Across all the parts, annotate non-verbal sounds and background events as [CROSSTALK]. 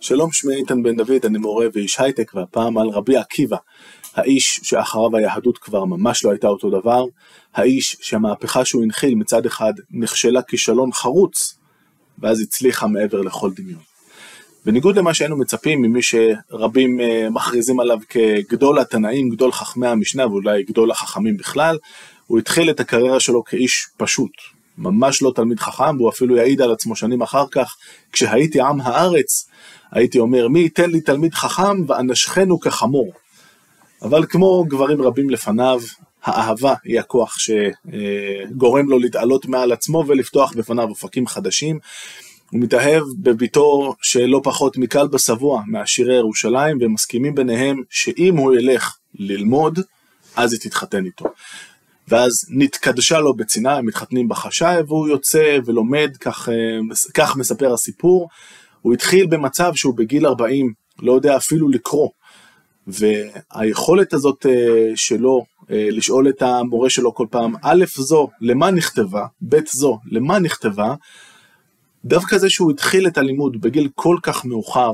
שלום שמי איתן בן דוד, אני מורה ואיש הייטק, והפעם על רבי עקיבא, האיש שאחריו היהדות כבר ממש לא הייתה אותו דבר, האיש שהמהפכה שהוא הנחיל מצד אחד נכשלה כישלון חרוץ, ואז הצליחה מעבר לכל דמיון. בניגוד למה שהיינו מצפים ממי שרבים אה, מכריזים עליו כגדול התנאים, גדול חכמי המשנה ואולי גדול החכמים בכלל, הוא התחיל את הקריירה שלו כאיש פשוט, ממש לא תלמיד חכם, והוא אפילו יעיד על עצמו שנים אחר כך, כשהייתי עם הארץ, הייתי אומר, מי ייתן לי תלמיד חכם ואנשכנו כחמור. אבל כמו גברים רבים לפניו, האהבה היא הכוח שגורם לו להתעלות מעל עצמו ולפתוח בפניו אופקים חדשים. הוא מתאהב בביתו שלא פחות מקל בשבוע מעשירי ירושלים, והם מסכימים ביניהם שאם הוא ילך ללמוד, אז היא תתחתן איתו. ואז נתקדשה לו בצנעה, הם מתחתנים בחשאי, והוא יוצא ולומד, כך, אה, כך מספר הסיפור. הוא התחיל במצב שהוא בגיל 40, לא יודע אפילו לקרוא. והיכולת הזאת אה, שלו אה, לשאול את המורה שלו כל פעם, א' זו, למה נכתבה, ב' זו, למה נכתבה, דווקא זה שהוא התחיל את הלימוד בגיל כל כך מאוחר,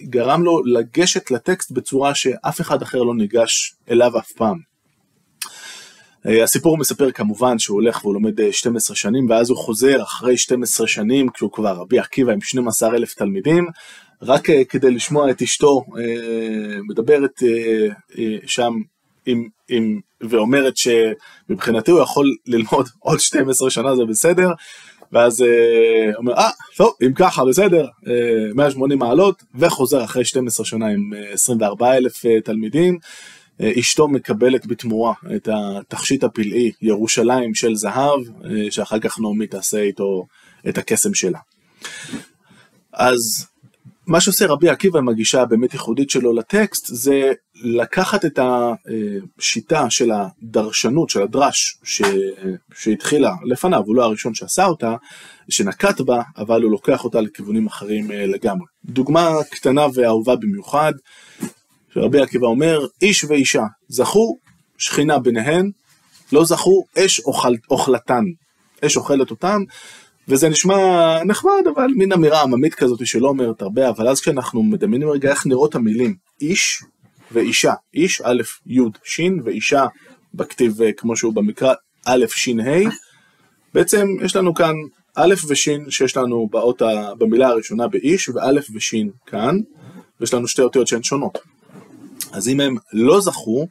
גרם לו לגשת לטקסט בצורה שאף אחד אחר לא ניגש אליו אף פעם. אה, הסיפור מספר כמובן שהוא הולך והוא לומד 12 אה, שנים ואז הוא חוזר אחרי 12 שנים כשהוא כבר רבי עקיבא עם 12 אלף תלמידים. רק אה, כדי לשמוע את אשתו מדברת שם עם, עם, ואומרת שמבחינתי הוא יכול ללמוד [LAUGHS] עוד 12 שנה זה בסדר. ואז הוא אומר אה טוב אם ככה בסדר. 180 מעלות וחוזר אחרי 12 שנה עם 24 אלף תלמידים אשתו מקבלת בתמורה את התכשיט הפלאי ירושלים של זהב, שאחר כך נעמי תעשה איתו את הקסם שלה. אז מה שעושה רבי עקיבא עם הגישה הבאמת ייחודית שלו לטקסט, זה לקחת את השיטה של הדרשנות, של הדרש, ש... שהתחילה לפניו, הוא לא הראשון שעשה אותה, שנקט בה, אבל הוא לוקח אותה לכיוונים אחרים אה, לגמרי. דוגמה קטנה ואהובה במיוחד, שרבי עקיבא אומר, איש ואישה זכו שכינה ביניהן, לא זכו אש אוכל, אוכלתן, אש אוכלת אותם, וזה נשמע נחמד, אבל מין אמירה עממית כזאת שלא אומרת הרבה, אבל אז כשאנחנו מדמיינים רגע איך נראות המילים איש ואישה, איש א' י' ש' ואישה בכתיב אה, כמו שהוא במקרא א' ש' ה', בעצם יש לנו כאן א' וש' שיש לנו באות. במילה הראשונה באיש וא' וש' כאן, ויש לנו שתי אותיות שהן שונות. אז אם הם לא זכו,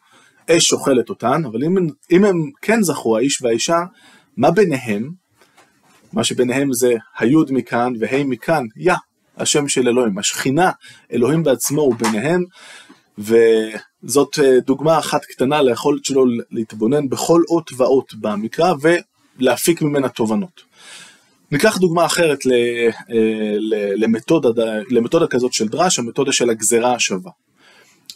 אש אוכלת אותן, אבל אם, אם הם כן זכו, האיש והאישה, מה ביניהם? מה שביניהם זה היוד מכאן והי מכאן, יא, השם של אלוהים. השכינה, אלוהים בעצמו הוא ביניהם, וזאת אה, דוגמה אחת קטנה ליכולת שלו להתבונן בכל אות ואות במקרא ולהפיק ממנה תובנות. ניקח דוגמה אחרת אה, למתודה, למתודה כזאת של דרש, המתודה של הגזרה השווה.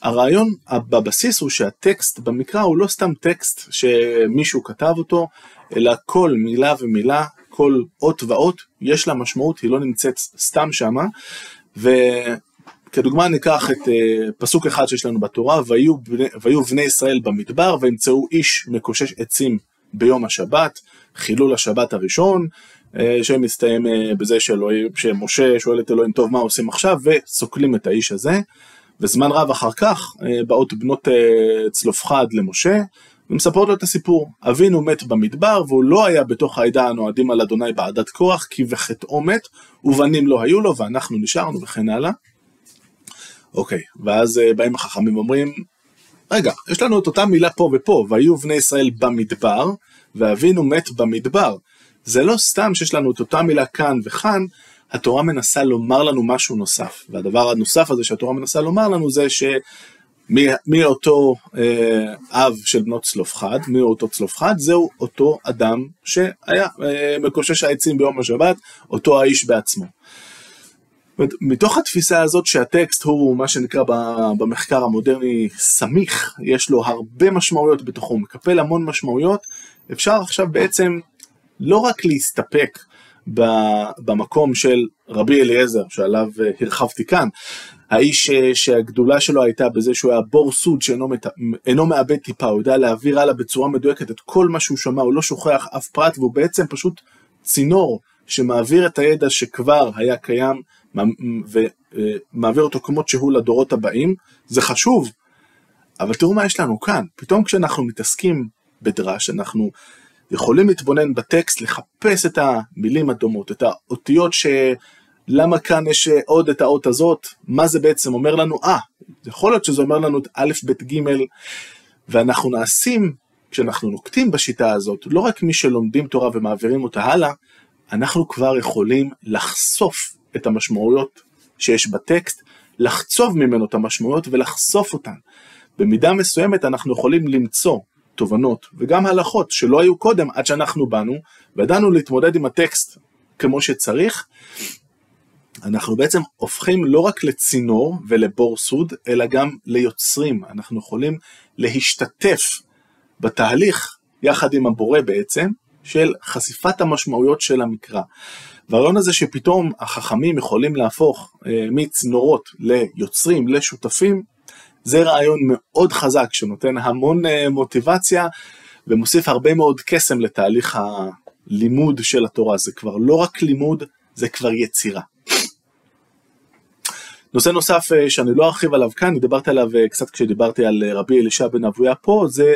הרעיון בבסיס הוא שהטקסט במקרא הוא לא סתם טקסט שמישהו כתב אותו, אלא כל מילה ומילה, כל אות ואות, יש לה משמעות, היא לא נמצאת סתם שמה. וכדוגמה ניקח את uh, פסוק אחד שיש לנו בתורה, ויהיו בני, ויהיו בני ישראל במדבר וימצאו איש מקושש עצים ביום השבת, חילול השבת הראשון, uh, שמסתיים uh, בזה שאלוהים, שמשה שואל את אלוהים, טוב מה עושים עכשיו, וסוקלים את האיש הזה. וזמן רב אחר כך אה, באות בנות אה, צלופחד למשה ומספרות לו את הסיפור. אבינו מת במדבר והוא לא היה בתוך העדה הנועדים על אדוני בעדת כוח כי בחטאו מת ובנים לא היו לו ואנחנו נשארנו וכן הלאה. אוקיי, ואז אה, באים החכמים ואומרים רגע, יש לנו את אותה מילה פה ופה, והיו בני ישראל במדבר, ואבינו מת במדבר. זה לא סתם שיש לנו את אותה מילה כאן וכאן, התורה מנסה לומר לנו משהו נוסף, והדבר הנוסף הזה שהתורה מנסה לומר לנו זה שמי אותו אה, אב של בנות צלופחד, מי אותו צלופחד, זהו אותו אדם שהיה אה, מקושש העצים ביום השבת, אותו האיש בעצמו. מתוך התפיסה הזאת שהטקסט הוא מה שנקרא במחקר המודרני סמיך, יש לו הרבה משמעויות בתוכו, הוא מקפל המון משמעויות, אפשר עכשיו בעצם לא רק להסתפק במקום של רבי אליעזר, שעליו אה, הרחבתי כאן, האיש אה, שהגדולה שלו הייתה בזה שהוא היה בור סוד שאינו מת... מאבד טיפה, הוא יודע להעביר הלאה בצורה מדויקת את כל מה שהוא שמע, הוא לא שוכח אף פרט, והוא בעצם פשוט צינור שמעביר את הידע שכבר היה קיים ומעביר אותו כמות שהוא לדורות הבאים, זה חשוב, אבל תראו מה יש לנו כאן, פתאום כשאנחנו מתעסקים בדרש, אנחנו יכולים להתבונן בטקסט, לחפש את המילים הדומות, את האותיות ש... למה כאן יש עוד את האות הזאת, מה זה בעצם אומר לנו, אה, יכול להיות שזה אומר לנו את א', ב', ג', ואנחנו נעשים, כשאנחנו נוקטים בשיטה הזאת, לא רק מי שלומדים תורה ומעבירים אותה הלאה, אנחנו כבר יכולים לחשוף את המשמעויות שיש בטקסט, לחצוב ממנו את המשמעויות ולחשוף אותן. במידה מסוימת אנחנו יכולים למצוא תובנות וגם הלכות שלא היו קודם עד שאנחנו באנו וידענו להתמודד עם הטקסט כמו שצריך. אנחנו בעצם הופכים לא רק לצינור ולבור סוד, אלא גם ליוצרים. אנחנו יכולים להשתתף בתהליך יחד עם הבורא בעצם, של חשיפת המשמעויות של המקרא. והרעיון הזה שפתאום החכמים יכולים להפוך אה, מצינורות ליוצרים, לשותפים, זה רעיון מאוד חזק שנותן המון אה, מוטיבציה ומוסיף הרבה מאוד קסם לתהליך הלימוד של התורה. זה כבר לא רק לימוד, זה כבר יצירה. נושא נוסף אה, שאני לא ארחיב עליו כאן, דיברתי עליו אה, קצת כשדיברתי על רבי אלישע בן אבויה פה, זה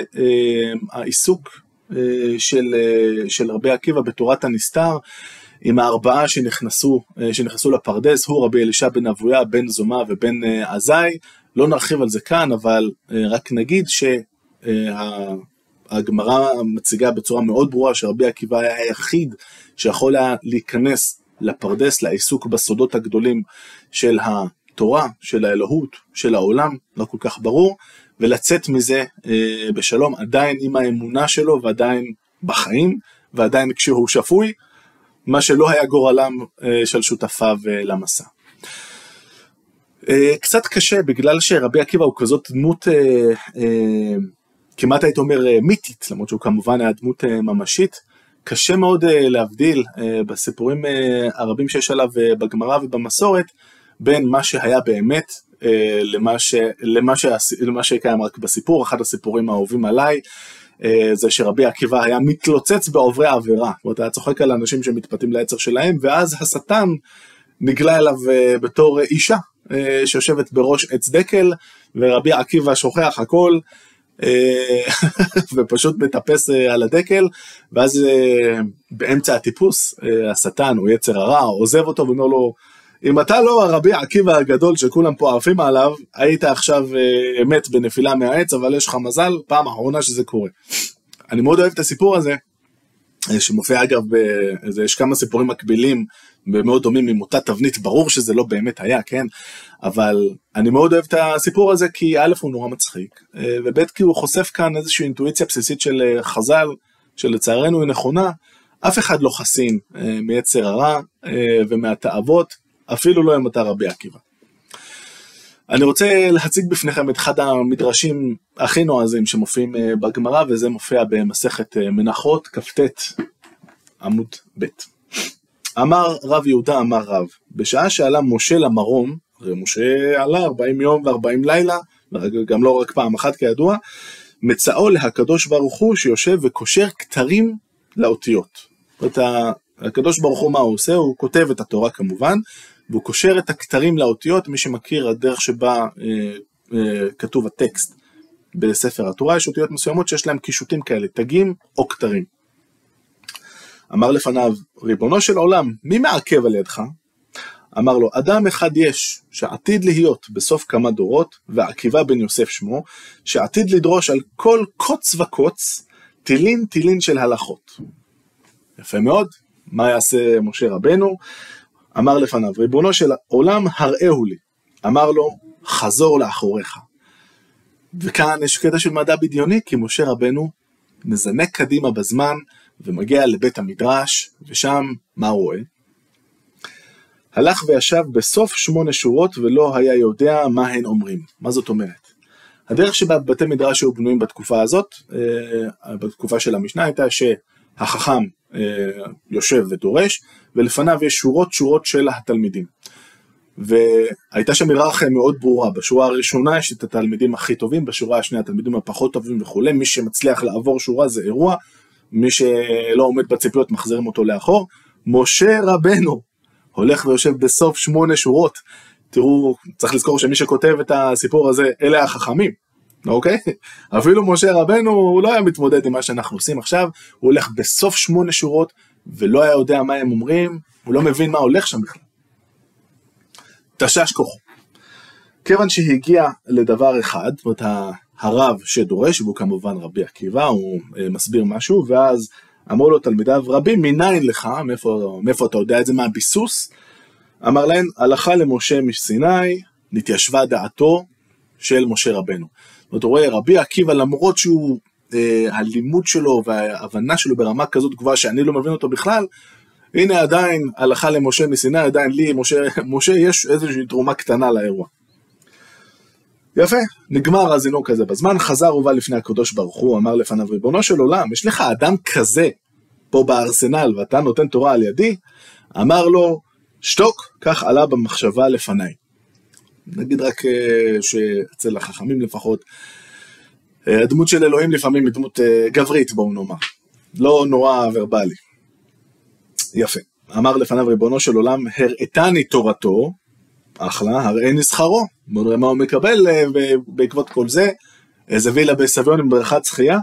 העיסוק של, של רבי עקיבא בתורת הנסתר. עם הארבעה שנכנסו, שנכנסו לפרדס, הוא רבי אלישע בן אבויה, בן זומא ובן עזאי, לא נרחיב על זה כאן, אבל אה, רק נגיד שהגמרא מציגה בצורה מאוד ברורה שרבי עקיבא היה היחיד שיכול היה להיכנס לפרדס, לעיסוק בסודות הגדולים של התורה, של האלוהות, של העולם, לא כל כך ברור, ולצאת מזה אה, בשלום עדיין עם האמונה שלו ועדיין בחיים, ועדיין כשהוא שפוי, מה שלא היה גורלם אה, של שותפיו למסע. אה, קצת קשה בגלל שרבי עקיבא הוא כזאת דמות אה, אה, כמעט היית אומר מיתית למרות שהוא כמובן היה דמות ממשית קשה מאוד להבדיל בסיפורים הרבים שיש עליו בגמרא ובמסורת בין מה שהיה באמת למה, ש, למה, ש, למה שקיים רק בסיפור אחד הסיפורים האהובים עליי זה שרבי עקיבא היה מתלוצץ בעוברי עבירה, זאת אומרת היה צוחק על אנשים שמתפתים לעצר שלהם ואז השטן נגלה אליו בתור אישה אה, שיושבת בראש עץ דקל, ורבי עקיבא שוכח הכל, אה, [LAUGHS] ופשוט מטפס אה, על הדקל, ואז באמצע הטיפוס, השטן או יצר הרע עוזב אותו ואומר לו, אם אתה לא הרבי עקיבא הגדול שכולם פה עפים עליו, היית עכשיו מת בנפילה מהעץ, אבל יש לך מזל, פעם אחרונה שזה קורה. אני מאוד אוהב את הסיפור הזה, שמופיע אגב, יש כמה סיפורים מקבילים ומאוד דומים עם אותה תבנית, ברור שזה לא באמת היה, כן? אבל אני מאוד אוהב את הסיפור הזה כי א' הוא נורא מצחיק, אה, וב' כי הוא חושף כאן איזושהי אינטואיציה בסיסית של אה, חז"ל, שלצערנו היא נכונה, אף אחד לא חסין אה, מיצר הרע ומהתאוות, אפילו לא אם אתה רבי עקיבא. אני רוצה להציג בפניכם את אחד המדרשים הכי נועזים שמופיעים בגמרא, וזה מופיע במסכת מנחות, כ"ט עמוד ב'. אמר רב יהודה אמר רב, בשעה שעלה משה למרום, הרי משה עלה 40 יום ו-40 לילה, גם לא רק פעם אחת כידוע, מצאו להקדוש ברוך הוא שיושב וקושר כתרים לאותיות. זאת אומרת, הקדוש ברוך הוא מה הוא עושה? הוא כותב את התורה כמובן, והוא קושר את הכתרים לאותיות, מי שמכיר הדרך שבה אה, אה, כתוב הטקסט בספר התורה, יש אותיות מסוימות שיש להם קישוטים כאלה, תגים או כתרים. אמר לפניו, ריבונו של עולם, מי מעכב על ידך? אמר לו, אדם אחד יש, שעתיד להיות בסוף כמה דורות, ועקיבא בן יוסף שמו, שעתיד לדרוש על כל קוץ וקוץ, טילין טילין של הלכות. יפה מאוד, מה יעשה משה רבנו? אמר לפניו, ריבונו של עולם, הראהו לי. אמר לו, חזור לאחוריך. וכאן יש קטע של מדע בדיוני, כי משה רבנו מזנק קדימה בזמן, ומגיע לבית המדרש, ושם מה רואה? הלך וישב בסוף שמונה שורות ולא היה יודע מה הן אומרים. מה זאת אומרת? הדרך שבה בתי מדרש היו בנויים בתקופה הזאת, אה, בתקופה של המשנה, הייתה שהחכם אה, יושב ודורש, ולפניו יש שורות שורות של התלמידים. והייתה שם היררכיה מאוד ברורה, בשורה הראשונה יש את התלמידים הכי טובים, בשורה השנייה התלמידים הפחות טובים וכולי, מי שמצליח לעבור שורה זה אירוע, מי שלא עומד בציפיות מחזירים אותו לאחור. משה רבנו הולך ויושב בסוף שמונה שורות. תראו, צריך לזכור שמי שכותב את הסיפור הזה, אלה החכמים, אוקיי? [LAUGHS] אפילו משה רבנו, הוא לא היה מתמודד עם מה שאנחנו עושים עכשיו, הוא הולך בסוף שמונה שורות, ולא היה יודע מה הם אומרים, הוא לא מבין מה הולך שם בכלל. תשש כוחו. כיוון שהגיע לדבר אחד, זאת אומרת הרב שדורש, והוא כמובן רבי עקיבא, הוא אה, מסביר משהו, ואז אמרו לו תלמידיו, רבי מניין לך, מאיפה, מאיפה אתה יודע את זה, מה הביסוס? אמר להם, הלכה למשה מסיני, נתיישבה דעתו של משה רבנו. הוא רואה רבי עקיבא, למרות שהוא, אה, הלימוד שלו וההבנה שלו ברמה כזאת גבוהה שאני לא מבין אותו בכלל, הנה עדיין הלכה למשה מסיני, עדיין לי, משה, משה יש איזושהי תרומה קטנה לאירוע. יפה, נגמר הזינוק הזה בזמן, חזר ובא לפני הקדוש ברוך הוא, אמר לפניו ריבונו של עולם, יש לך אדם כזה פה בארסנל ואתה נותן תורה על ידי? אמר לו, שתוק, כך עלה במחשבה לפניי. נגיד רק אה, שאצל החכמים לפחות, אה, הדמות של אלוהים לפעמים היא דמות אה, גברית בואו נאמר, לא נורא ורבלי. יפה. אמר לפניו ריבונו של עולם, הראתני תורתו, אחלה, הראני שכרו. בוא נראה מה הוא מקבל בעקבות כל זה. איזה וילה בסביון עם בריכת שחייה.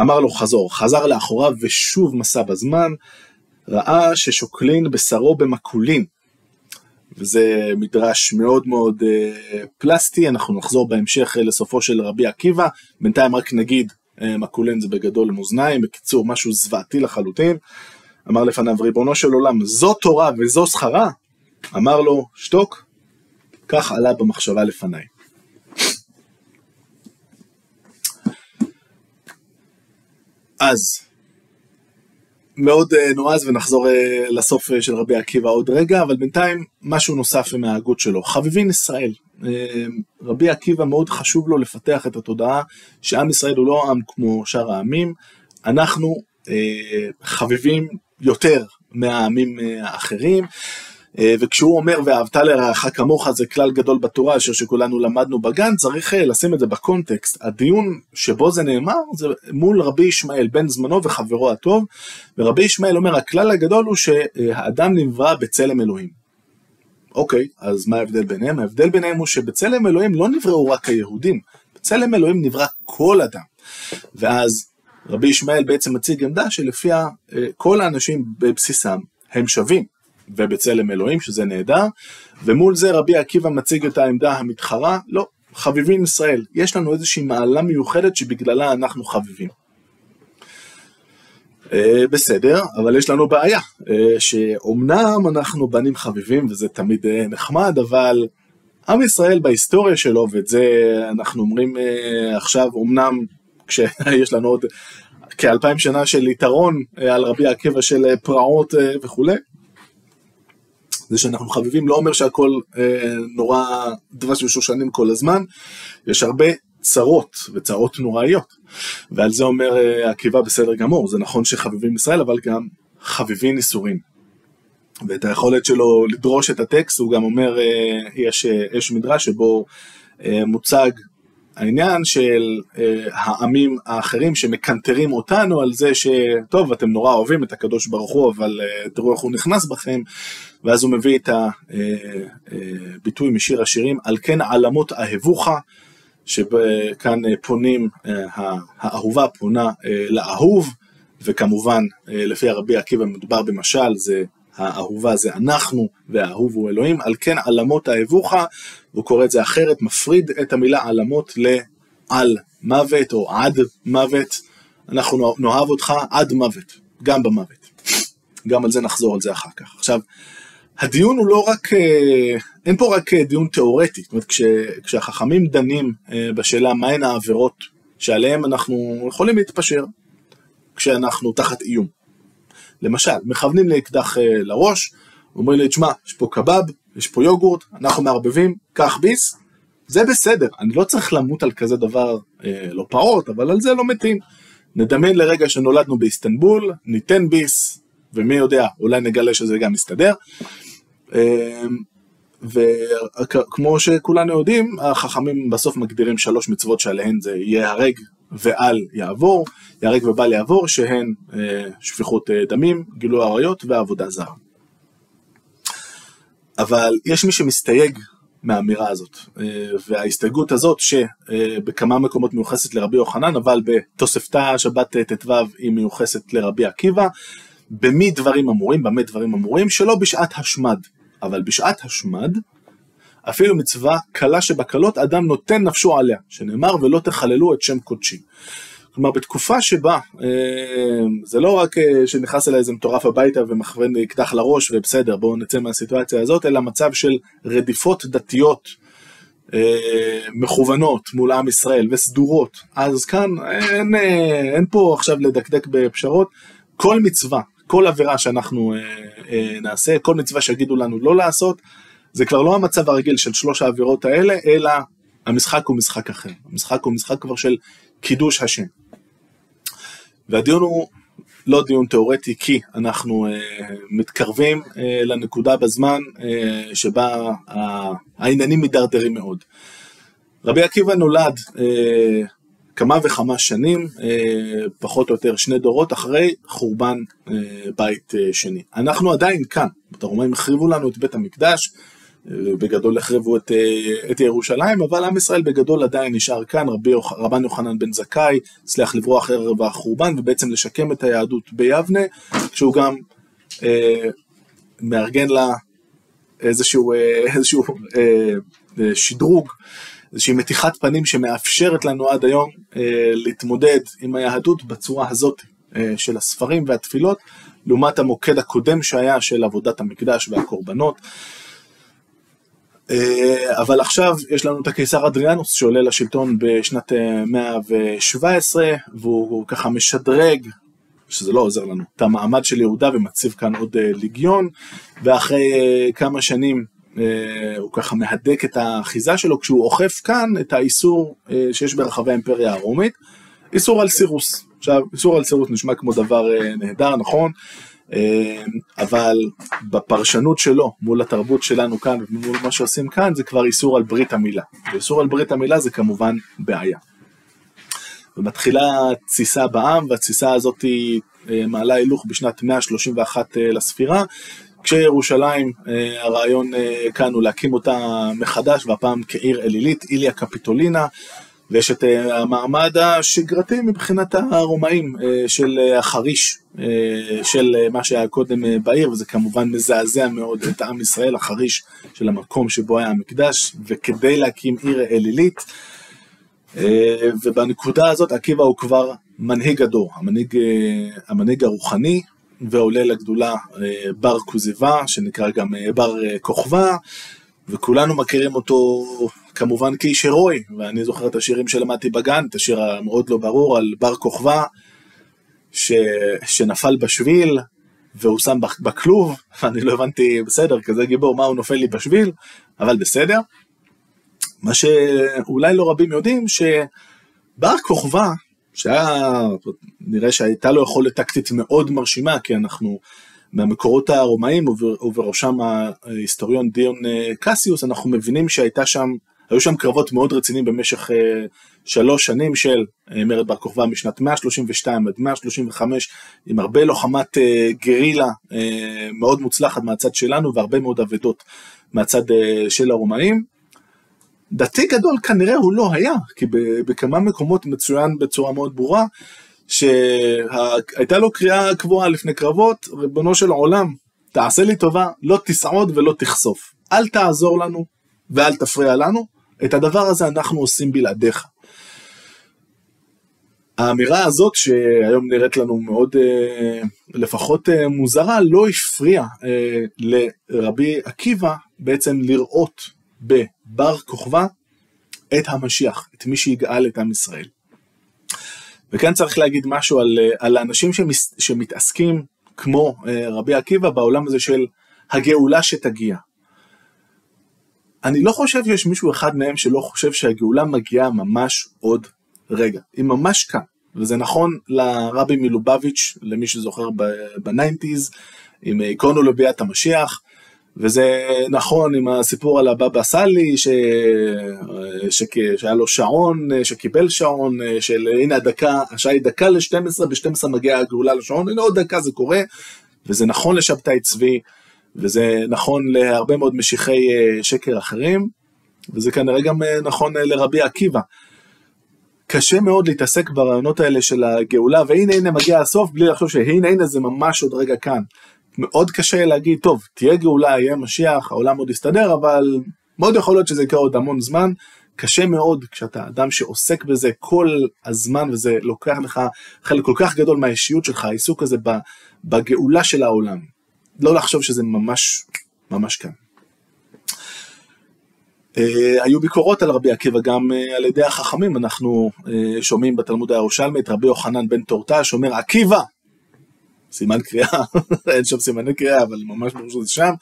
אמר לו חזור, חזר לאחוריו ושוב מסע בזמן, ראה ששוקלין בשרו במקולין. וזה מדרש מאוד מאוד אה, פלסטי, אנחנו נחזור בהמשך לסופו של רבי עקיבא, בינתיים רק נגיד, אה, מקולין זה בגדול מאזניים, בקיצור משהו זוועתי לחלוטין. אמר לפניו ריבונו של עולם, זו תורה וזו שכרה? אמר לו, שתוק, כך עלה במחשבה לפניי. אז מאוד uh, נועז ונחזור uh, לסוף uh, של רבי עקיבא עוד רגע, אבל בינתיים משהו נוסף מההגות שלו. חביבין ישראל. רבי עקיבא מאוד חשוב לו לפתח את התודעה שעם ישראל הוא לא עם כמו שאר העמים, אנחנו חביבים יותר מהעמים האחרים. אה, וכשהוא אומר ואהבת לרעך כמוך זה כלל גדול בתורה אשר שכולנו למדנו בגן צריך אה, לשים את זה בקונטקסט הדיון שבו זה נאמר זה מול רבי ישמעאל בן זמנו וחברו הטוב ורבי ישמעאל אומר הכלל הגדול הוא שהאדם נברא בצלם אלוהים. אוקיי אז מה ההבדל ביניהם? ההבדל ביניהם הוא שבצלם אלוהים לא נבראו רק היהודים בצלם אלוהים נברא כל אדם ואז רבי ישמעאל בעצם מציג עמדה שלפיה אה, כל האנשים בבסיסם הם שווים ובצלם אלוהים, שזה נהדר, ומול זה רבי עקיבא מציג את העמדה המתחרה, לא, חביבים ישראל, יש לנו איזושהי מעלה מיוחדת שבגללה אנחנו חביבים. Uh, בסדר, אבל יש לנו בעיה, uh, שאומנם אנחנו בנים חביבים וזה תמיד uh, נחמד, אבל עם ישראל בהיסטוריה שלו, ואת זה אנחנו אומרים uh, עכשיו, אמנם כשיש [LAUGHS] לנו עוד כאלפיים שנה של יתרון uh, על רבי עקיבא של uh, פרעות uh, וכולי, זה שאנחנו חביבים לא אומר שהכל אה, נורא דבש ושושנים כל הזמן, יש הרבה צרות וצרות נוראיות, ועל זה אומר אה, עקיבא בסדר גמור, זה נכון שחביבים ישראל אבל גם חביבים איסורים. ואת היכולת שלו לדרוש את הטקסט הוא גם אומר, אה, יש, אה, יש מדרש שבו אה, מוצג העניין של אה, העמים האחרים שמקנטרים אותנו על זה שטוב אתם נורא אוהבים את הקדוש ברוך הוא אבל אה, תראו איך הוא נכנס בכם. ואז הוא מביא את הביטוי אה, משיר השירים על כן עלמות אהבוך שכאן פונים אה, האהובה פונה אה, לאהוב וכמובן לפי הרבי עקיבא מדובר במשל זה האהובה זה אנחנו והאהוב הוא אלוהים, על כן עלמות אהבוך, הוא קורא את זה אחרת, מפריד את המילה עלמות לעל מוות או עד מוות, אנחנו נאהב אותך עד מוות, גם במוות. גם על זה נחזור על זה אחר כך. עכשיו, הדיון הוא לא רק, אה, אין פה רק אה, דיון תיאורטי, זאת אומרת כש, כשהחכמים דנים אה, בשאלה מהן העבירות שעליהן אנחנו יכולים להתפשר כשאנחנו תחת איום. למשל, מכוונים לי אקדח אה, לראש, אומרים לי, תשמע, יש פה קבב, יש פה יוגורט, אנחנו מערבבים, קח ביס, זה בסדר, אני לא צריך למות על כזה דבר, אה, לא פעוט, אבל על זה לא מתים. נדמיין לרגע שנולדנו באיסטנבול, ניתן ביס, ומי יודע, אולי נגלה שזה גם מסתדר. אה, וכמו שכולנו יודעים, החכמים בסוף מגדירים שלוש מצוות שעליהן זה ייהרג ואל יעבור, ייהרג ובל יעבור, שהן אה, שפיכות אה, דמים, גילוי עריות ועבודה זרה. אבל יש מי שמסתייג מהאמירה הזאת, וההסתייגות הזאת שבכמה מקומות מיוחסת לרבי יוחנן, אבל בתוספתא שבת ט"ו היא מיוחסת לרבי עקיבא, במי דברים אמורים, במה דברים אמורים, שלא בשעת השמד, אבל בשעת השמד, אפילו מצווה קלה שבקלות, אדם נותן נפשו עליה, שנאמר ולא תחללו את שם קודשי. כלומר בתקופה שבה אה, זה לא רק אה, שנכנס אליי איזה מטורף הביתה ומכוון אקדח לראש ובסדר בואו נצא מהסיטואציה הזאת אלא מצב של רדיפות דתיות אה, מכוונות מול עם ישראל וסדורות אז כאן אין, אין פה עכשיו לדקדק בפשרות כל מצווה כל עבירה שאנחנו נעשה כל מצווה שיגידו לנו לא לעשות זה כבר לא המצב הרגיל של שלוש העבירות האלה אלא המשחק הוא משחק אחר המשחק הוא משחק כבר של קידוש השם והדיון הוא לא דיון תיאורטי כי אנחנו uh, מתקרבים uh, לנקודה בזמן uh, שבה uh, העניינים מידרדרים מאוד. רבי עקיבא נולד uh, כמה וכמה שנים, uh, פחות או יותר שני דורות אחרי חורבן uh, בית uh, שני. אנחנו עדיין כאן, הרומאים החריבו לנו את בית המקדש, בגדול החרבו את, אה, את ירושלים, אבל עם ישראל בגדול עדיין נשאר כאן, רבי, רבן יוחנן בן זכאי הצליח לברוח ערב החורבן ובעצם לשקם את היהדות ביבנה, כשהוא גם אה, מארגן לה איזשהו, אה, איזשהו אה, אה, שדרוג, איזושהי מתיחת פנים שמאפשרת לנו עד היום אה, להתמודד עם היהדות בצורה הזאת אה, של הספרים והתפילות, לעומת המוקד הקודם שהיה של עבודת המקדש והקורבנות. אה, אבל עכשיו יש לנו את הקיסר אדריאנוס שעולה לשלטון בשנת 117 אה, והוא ככה משדרג שזה לא עוזר לנו, את המעמד של יהודה ומציב כאן עוד אה, ליגיון ואחרי כמה שנים הוא ככה מהדק את האחיזה שלו כשהוא אוכף כאן את האיסור שיש ברחבי האימפריה הרומית, איסור על סירוס. עכשיו, איסור על סירוס נשמע כמו דבר נהדר, נכון? אמ, אבל בפרשנות שלו מול התרבות שלנו כאן ומול מה שעושים כאן זה כבר איסור על ברית המילה. ואיסור על ברית המילה זה כמובן בעיה. ומתחילה תסיסה בעם והתסיסה הזאת אה, מעלה הילוך בשנת 131 אה, לספירה כשירושלים אה, הרעיון כאן הוא להקים אותה מחדש והפעם כעיר אלילית, איליה קפיטולינה ויש את אה, המעמד השגרתי מבחינת הרומאים אה, של אה, החריש, של מה שהיה קודם בעיר, וזה כמובן מזעזע מאוד את עם ישראל, החריש של המקום שבו היה המקדש, וכדי להקים עיר אלילית, ובנקודה הזאת עקיבא הוא כבר מנהיג הדור, המנהיג, המנהיג הרוחני, ועולה לגדולה בר כוזיבה, שנקרא גם בר כוכבא, וכולנו מכירים אותו כמובן כאיש הירואי, ואני זוכר את השירים שלמדתי בגן, את השיר המאוד לא ברור על בר כוכבא, ש... שנפל בשביל, והוא שם בכלוב, [LAUGHS] אני לא הבנתי, בסדר, כזה גיבור, מה הוא נופל לי בשביל, אבל בסדר. מה שאולי לא רבים יודעים, שבר כוכבא, שהיה, נראה שהייתה לו יכולת טקטית מאוד מרשימה, כי אנחנו מהמקורות הרומאים ובראשם ההיסטוריון דיון אה, קסיוס, אנחנו מבינים שהייתה שם היו שם קרבות מאוד רציניים במשך uh, שלוש שנים של uh, מרד בר כוכבא משנת 132 עד 135 עם הרבה לוחמת uh, גרילה מאוד מוצלחת מהצד שלנו והרבה מאוד אבדות מהצד של הרומאים. דתי גדול כנראה הוא לא היה, כי בכמה מקומות מצוין בצורה מאוד ברורה שהייתה לו קריאה קבועה לפני קרבות, ריבונו של עולם, תעשה לי טובה, לא תסעוד ולא תחשוף. אל תעזור לנו ואל תפריע לנו, את הדבר הזה אנחנו עושים בלעדיך. האמירה הזאת שהיום נראית לנו מאוד אה, לפחות אה, מוזרה לא הפריעה אה, לרבי עקיבא בעצם לראות בבר כוכבא את המשיח, את מי שיגאל את עם ישראל. וכאן צריך להגיד משהו על, על האנשים שמס, שמתעסקים כמו רבי עקיבא בעולם הזה של הגאולה שתגיע. אני לא חושב שיש מישהו אחד מהם שלא חושב שהגאולה מגיעה ממש עוד רגע, היא ממש כאן, וזה נכון לרבי מלובביץ', למי שזוכר בניינטיז, עם עקרונו לביאת המשיח, וזה נכון עם הסיפור על הבבא סאלי, ש... ש... שהיה לו שעון, שקיבל שעון, של הנה הדקה, השעה היא דקה ל-12, ב-12 מגיעה הגאולה לשעון, הנה עוד דקה זה קורה, וזה נכון לשבתאי צבי, וזה נכון להרבה מאוד משיחי שקר אחרים, וזה כנראה גם נכון לרבי עקיבא. קשה מאוד להתעסק ברעיונות האלה של הגאולה, והנה הנה מגיע הסוף, בלי לחשוב שהנה הנה זה ממש עוד רגע כאן. מאוד קשה להגיד, טוב, תהיה גאולה, יהיה משיח, העולם עוד יסתדר, אבל מאוד יכול להיות שזה יקרה עוד המון זמן. קשה מאוד כשאתה אדם שעוסק בזה כל הזמן, וזה לוקח לך חלק כל כך גדול מהאישיות שלך, העיסוק הזה בגאולה של העולם. לא לחשוב שזה ממש, ממש כאן. Uh, היו ביקורות על רבי עקיבא גם uh, על ידי החכמים, אנחנו uh, שומעים בתלמוד הירושלמי את רבי יוחנן בן תורתה שאומר עקיבא, סימן קריאה, [LAUGHS] אין שם סימני קריאה אבל ממש ברור שזה שם,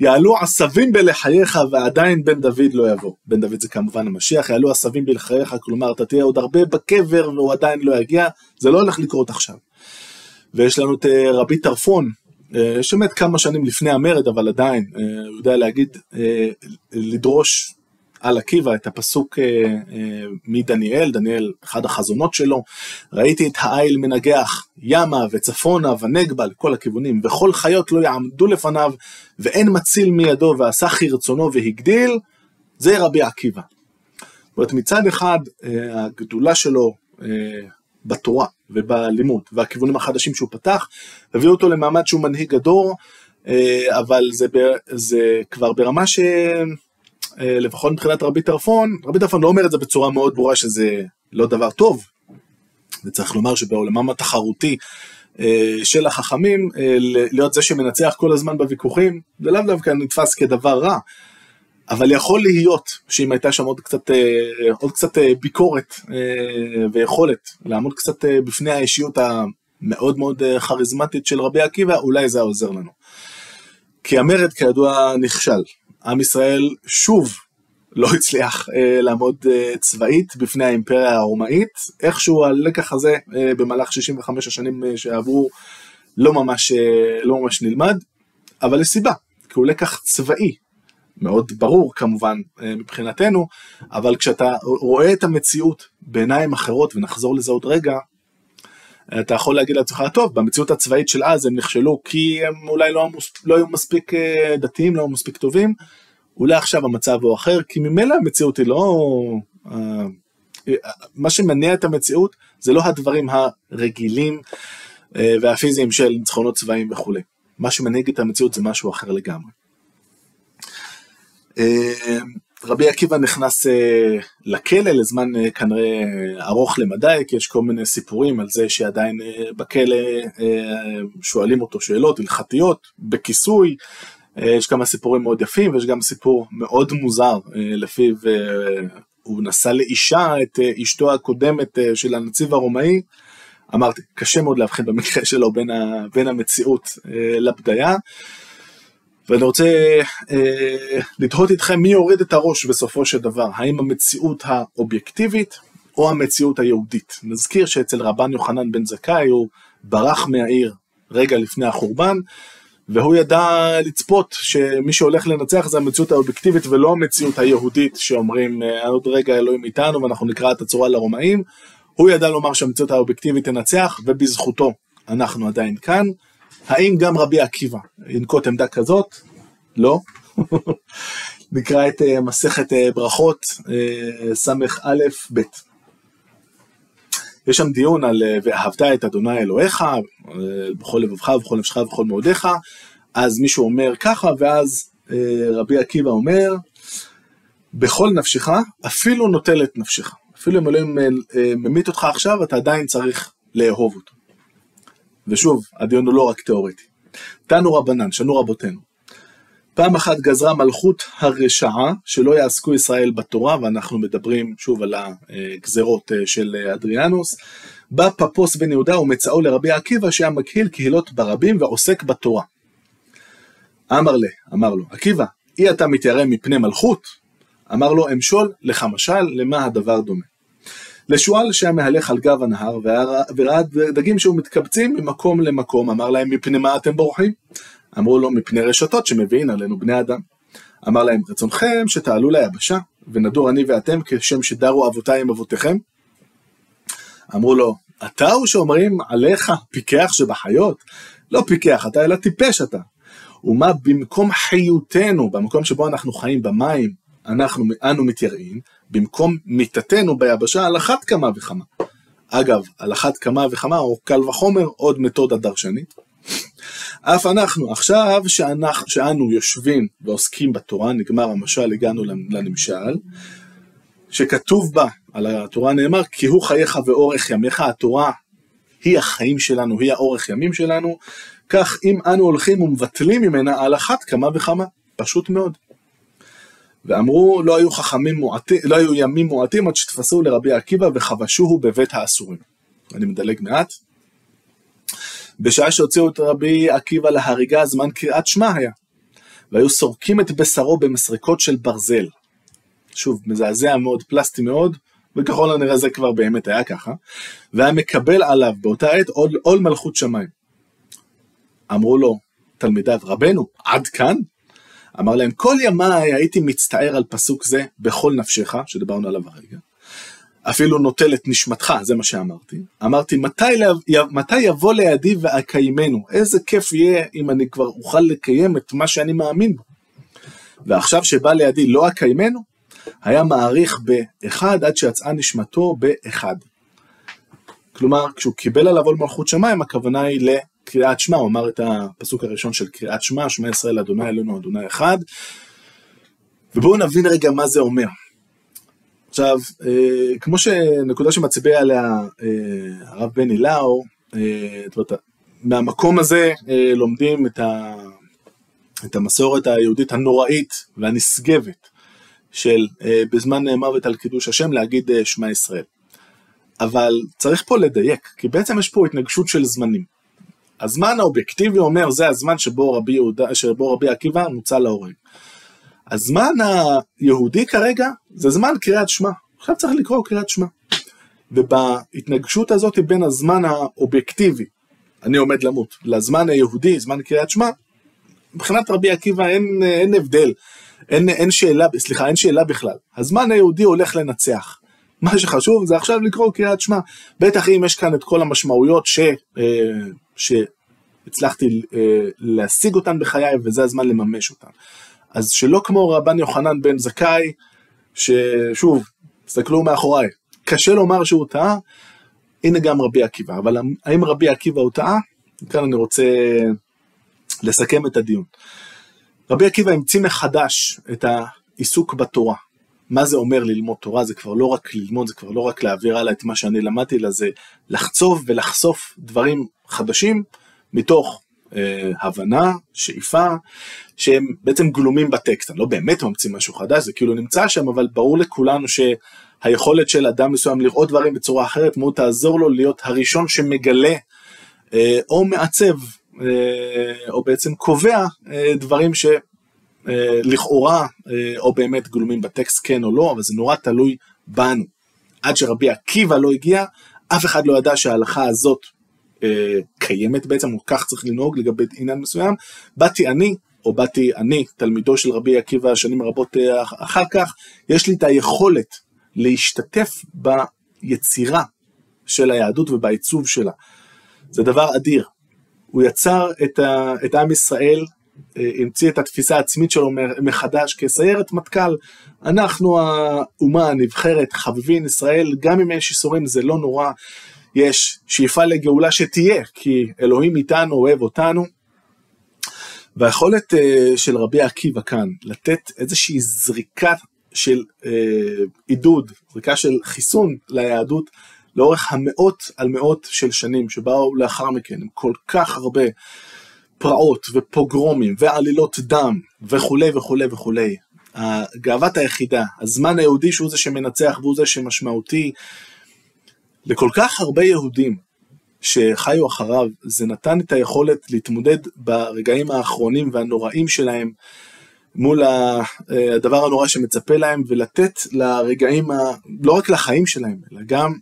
יעלו עשבים בלחייך ועדיין בן דוד לא יבוא, בן דוד זה כמובן המשיח, יעלו עשבים בלחייך, כלומר אתה תהיה עוד הרבה בקבר והוא עדיין לא יגיע, זה לא הולך לקרות עכשיו. ויש לנו את רבי טרפון, שמת כמה שנים לפני המרד, אבל עדיין, אה, הוא יודע להגיד, אה, לדרוש על עקיבא את הפסוק מדניאל, דניאל, אחד החזונות שלו, ראיתי את העיל מנגח ימה וצפונה ונגבה לכל הכיוונים, וכל חיות לא יעמדו לפניו, ואין מציל מידו ועשה כרצונו והגדיל, זה רבי עקיבא. זאת אומרת, מצד אחד, הגדולה שלו בתורה ובלימוד והכיוונים החדשים שהוא פתח, הביאו אותו למעמד שהוא מנהיג הדור, אה, אבל זה, זה כבר ברמה ש... אה, מבחינת רבי טרפון, רבי טרפון לא אומר את זה בצורה מאוד ברורה שזה לא דבר טוב, וצריך לומר שבעולמם התחרותי אה, של החכמים, להיות זה שמנצח כל הזמן בוויכוחים, זה לאו דווקא נתפס כדבר רע. אבל יכול להיות שאם הייתה שם עוד קצת, אה, עוד קצת אה, ביקורת אה, ויכולת לעמוד קצת בפני האישיות המאוד מאוד כריזמטית של רבי עקיבא, אולי זה היה עוזר לנו. כי המרד כידוע נכשל. עם ישראל שוב לא הצליח לעמוד צבאית בפני האימפריה הרומאית, איכשהו הלקח הזה במהלך 65 השנים שעברו לא ממש, לא ממש נלמד, אבל יש סיבה, כי הוא לקח צבאי, מאוד ברור כמובן אה, מבחינתנו, אבל כשאתה רואה את המציאות בעיניים אחרות, ונחזור לזה עוד רגע, אתה יכול להגיד לעצמך, טוב, במציאות הצבאית של אז הם נכשלו כי הם אולי לא, לא היו מספיק אה, דתיים, לא היו מספיק טובים, אולי עכשיו המצב הוא אחר, כי ממילא המציאות היא לא... אה, מה שמניע את המציאות זה לא הדברים הרגילים והפיזיים של ניצחונות צבאיים וכולי. מה שמנהיג את המציאות זה משהו אחר לגמרי. אה, רבי עקיבא נכנס אה, לכלא לזמן אה, כנראה ארוך למדי, כי יש כל מיני סיפורים על זה שעדיין בכלא שואלים אותו שאלות הלכתיות, בכיסוי, יש כמה סיפורים מאוד יפים ויש גם סיפור מאוד מוזר לפיו הוא נשא לאישה את אשתו הקודמת של הנציב הרומאי, אמרתי, קשה מאוד להבחין במקרה שלו בין, בין המציאות לבדיה. ואני רוצה אה, לתהות איתכם מי יוריד את הראש בסופו של דבר, האם המציאות האובייקטיבית או המציאות היהודית. נזכיר שאצל רבן יוחנן בן זכאי הוא ברח מהעיר רגע לפני החורבן, והוא ידע לצפות שמי שהולך לנצח זה המציאות האובייקטיבית ולא המציאות היהודית שאומרים אה, עוד רגע אלוהים איתנו ואנחנו נקרא את הצורה לרומאים. הוא ידע לומר שהמציאות האובייקטיבית תנצח ובזכותו אנחנו עדיין כאן. האם גם רבי עקיבא ינקוט עמדה כזאת? לא. [LAUGHS] נקרא את uh, מסכת uh, ברכות, uh, ס"א ב'. יש שם דיון על ואהבת את אדוני אלוהיך, בכל לבבך ובכל נפשך ובכל מאודיך, אז מישהו אומר ככה, ואז רבי עקיבא אומר, בכל נפשך, אפילו נוטל את נפשך. אפילו אם אלוהים ממית אותך עכשיו, אתה עדיין צריך לאהוב אותו. ושוב, הדיון הוא לא רק תיאורטי. תנו רבנן, שנו רבותינו. פעם אחת גזרה מלכות הרשעה שלא יעסקו ישראל בתורה, ואנחנו מדברים שוב על הגזרות אה, של אדריאנוס. בא פפוס בן יהודה ומצאו לרבי עקיבא שהיה מקהיל קהילות ברבים ועוסק בתורה. אמר לה, אמר לו, עקיבא, אי אתה מתיירא מפני מלכות? אמר לו, אמשול לך משל, למה הדבר דומה? לשועל שהיה מהלך על גב הנהר וראה דגים שהיו מתקבצים ממקום למקום, אמר להם מפני מה אתם בורחים? אמרו לו מפני רשתות שמביאים עלינו בני אדם. אמר להם רצונכם שתעלו ליבשה ונדור אני ואתם כשם שדרו אבותיי עם אבותיכם? אמרו לו אתה הוא שאומרים עליך פיקח שבחיות? לא פיקח אתה אלא טיפש אתה. ומה במקום חיותנו, במקום שבו אנחנו חיים במים, אנחנו, אנו מתייראים, במקום מיתתנו ביבשה על אחת כמה וכמה. אגב, על אחת כמה וכמה, או קל וחומר, עוד מתודה דרשנית. אף אנחנו, עכשיו שאנחנו, שאנו יושבים ועוסקים בתורה, נגמר המשל, הגענו לנמשל, שכתוב בה, על התורה נאמר, כי הוא חייך ואורך ימיך, התורה היא החיים שלנו, היא האורך ימים שלנו, כך אם אנו הולכים ומבטלים ממנה על אחת כמה וכמה, פשוט מאוד. ואמרו לא היו חכמים מועטים, לא היו ימים מועטים עד שתפסו לרבי עקיבא וחבשוהו בבית האסורים. אני מדלג מעט. בשעה שהוציאו את רבי עקיבא להריגה זמן קריאת שמע היה. והיו סורקים את בשרו במסרקות של ברזל. שוב, מזעזע מאוד, פלסטי מאוד, וככל הנראה זה כבר באמת היה ככה. והיה מקבל עליו באותה עת עול, עול מלכות שמיים. אמרו לו תלמידיו, רבנו, עד כאן? אמר להם, כל ימיי הייתי מצטער על פסוק זה בכל נפשך, שדיברנו עליו הרגע, אפילו נוטל את נשמתך, זה מה שאמרתי. אמרתי, מתי, מתי יבוא לידי ואקיימנו? איזה כיף יהיה אם אני כבר אוכל לקיים את מה שאני מאמין בו. ועכשיו שבא לידי לא אקיימנו, היה מעריך באחד עד שיצאה נשמתו באחד. כלומר, כשהוא קיבל עליו עול מלכות שמיים, הכוונה היא קריאת שמע, הוא אמר את הפסוק הראשון של קריאת שמע, שמע ישראל אדוני אלוהינו אדוני אחד. ובואו נבין רגע מה זה אומר. עכשיו, אה, כמו שנקודה שמצביע עליה אה, הרב בני לאו, אה, מהמקום הזה לומדים את, ה, את המסורת היהודית הנוראית והנשגבת של בזמן מוות על קידוש השם להגיד שמע ישראל. אבל צריך פה לדייק, כי בעצם יש פה התנגשות של זמנים. הזמן האובייקטיבי אומר זה הזמן שבו רבי, יהודה, שבו רבי עקיבא מוצא להורג. הזמן היהודי כרגע זה זמן קריאת שמע. עכשיו צריך לקרוא קריאת שמע. ובהתנגשות הזאת בין הזמן האובייקטיבי, אני עומד למות, לזמן היהודי, זמן קריאת שמע, מבחינת רבי עקיבא אין, אין הבדל, אין, אין שאלה, סליחה, אין שאלה בכלל. הזמן היהודי הולך לנצח. מה שחשוב זה עכשיו לקרוא קריאת שמע. בטח אם יש כאן את כל המשמעויות ש... אה, שהצלחתי אה, להשיג אותן בחיי וזה הזמן לממש אותן. אז שלא כמו רבן יוחנן בן זכאי, ששוב, תסתכלו מאחוריי, קשה לומר שהוא טעה, הנה גם רבי עקיבא, אבל האם רבי עקיבא הוא טעה? כאן אני רוצה לסכם את הדיון. רבי עקיבא המציא מחדש את העיסוק בתורה. מה זה אומר ללמוד תורה? זה כבר לא רק ללמוד, זה כבר לא רק להעביר הלאה את מה שאני למדתי, אלא זה לחצוב ולחשוף דברים חדשים מתוך אה, הבנה, שאיפה, שהם בעצם גלומים בטקסט. אני לא באמת ממציא משהו חדש, זה כאילו נמצא שם, אבל ברור לכולנו שהיכולת של אדם מסוים לראות דברים בצורה אחרת מאוד תעזור לו להיות הראשון שמגלה אה, או מעצב אה, או בעצם קובע אה, דברים ש... אה, לכאורה אה, או באמת גלומים בטקסט כן או לא, אבל זה נורא תלוי בנו. עד שרבי עקיבא לא הגיע, אף אחד לא ידע שההלכה הזאת אה, קיימת בעצם, או כך צריך לנהוג לגבי עניין מסוים. באתי אני, או באתי אני, תלמידו של רבי עקיבא שנים רבות אחר כך, יש לי את היכולת להשתתף ביצירה של היהדות ובעיצוב שלה. זה דבר אדיר. הוא יצר את, ה, את עם ישראל המציא את התפיסה העצמית שלו מחדש כסיירת מטכ"ל. אנחנו האומה הנבחרת, חביבין ישראל, גם אם יש איסורים זה לא נורא, יש שאיפה לגאולה שתהיה, כי אלוהים איתנו, אוהב אותנו. והיכולת אה, של רבי עקיבא כאן, לתת איזושהי זריקה של אה, עידוד, זריקה של חיסון ליהדות, לאורך המאות על מאות של שנים שבאו לאחר מכן, עם כל כך הרבה פרעות ופוגרומים ועלילות דם וכולי וכולי וכולי. גאוות היחידה, הזמן היהודי שהוא זה שמנצח והוא זה שמשמעותי. לכל כך הרבה יהודים שחיו אחריו, זה נתן את היכולת להתמודד ברגעים האחרונים והנוראים שלהם מול הדבר הנורא שמצפה להם ולתת לרגעים, ה... לא רק לחיים שלהם, אלא גם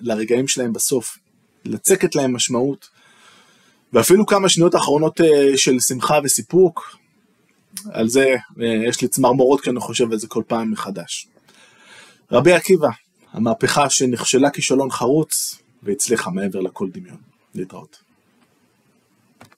לרגעים שלהם בסוף, לצקת להם משמעות. ואפילו כמה שניות אחרונות אה, של שמחה וסיפוק, על זה אה, יש לי צמרמורות כשאני חושב על זה כל פעם מחדש. רבי עקיבא, המהפכה שנכשלה כישלון חרוץ והצליחה מעבר לכל דמיון. להתראות.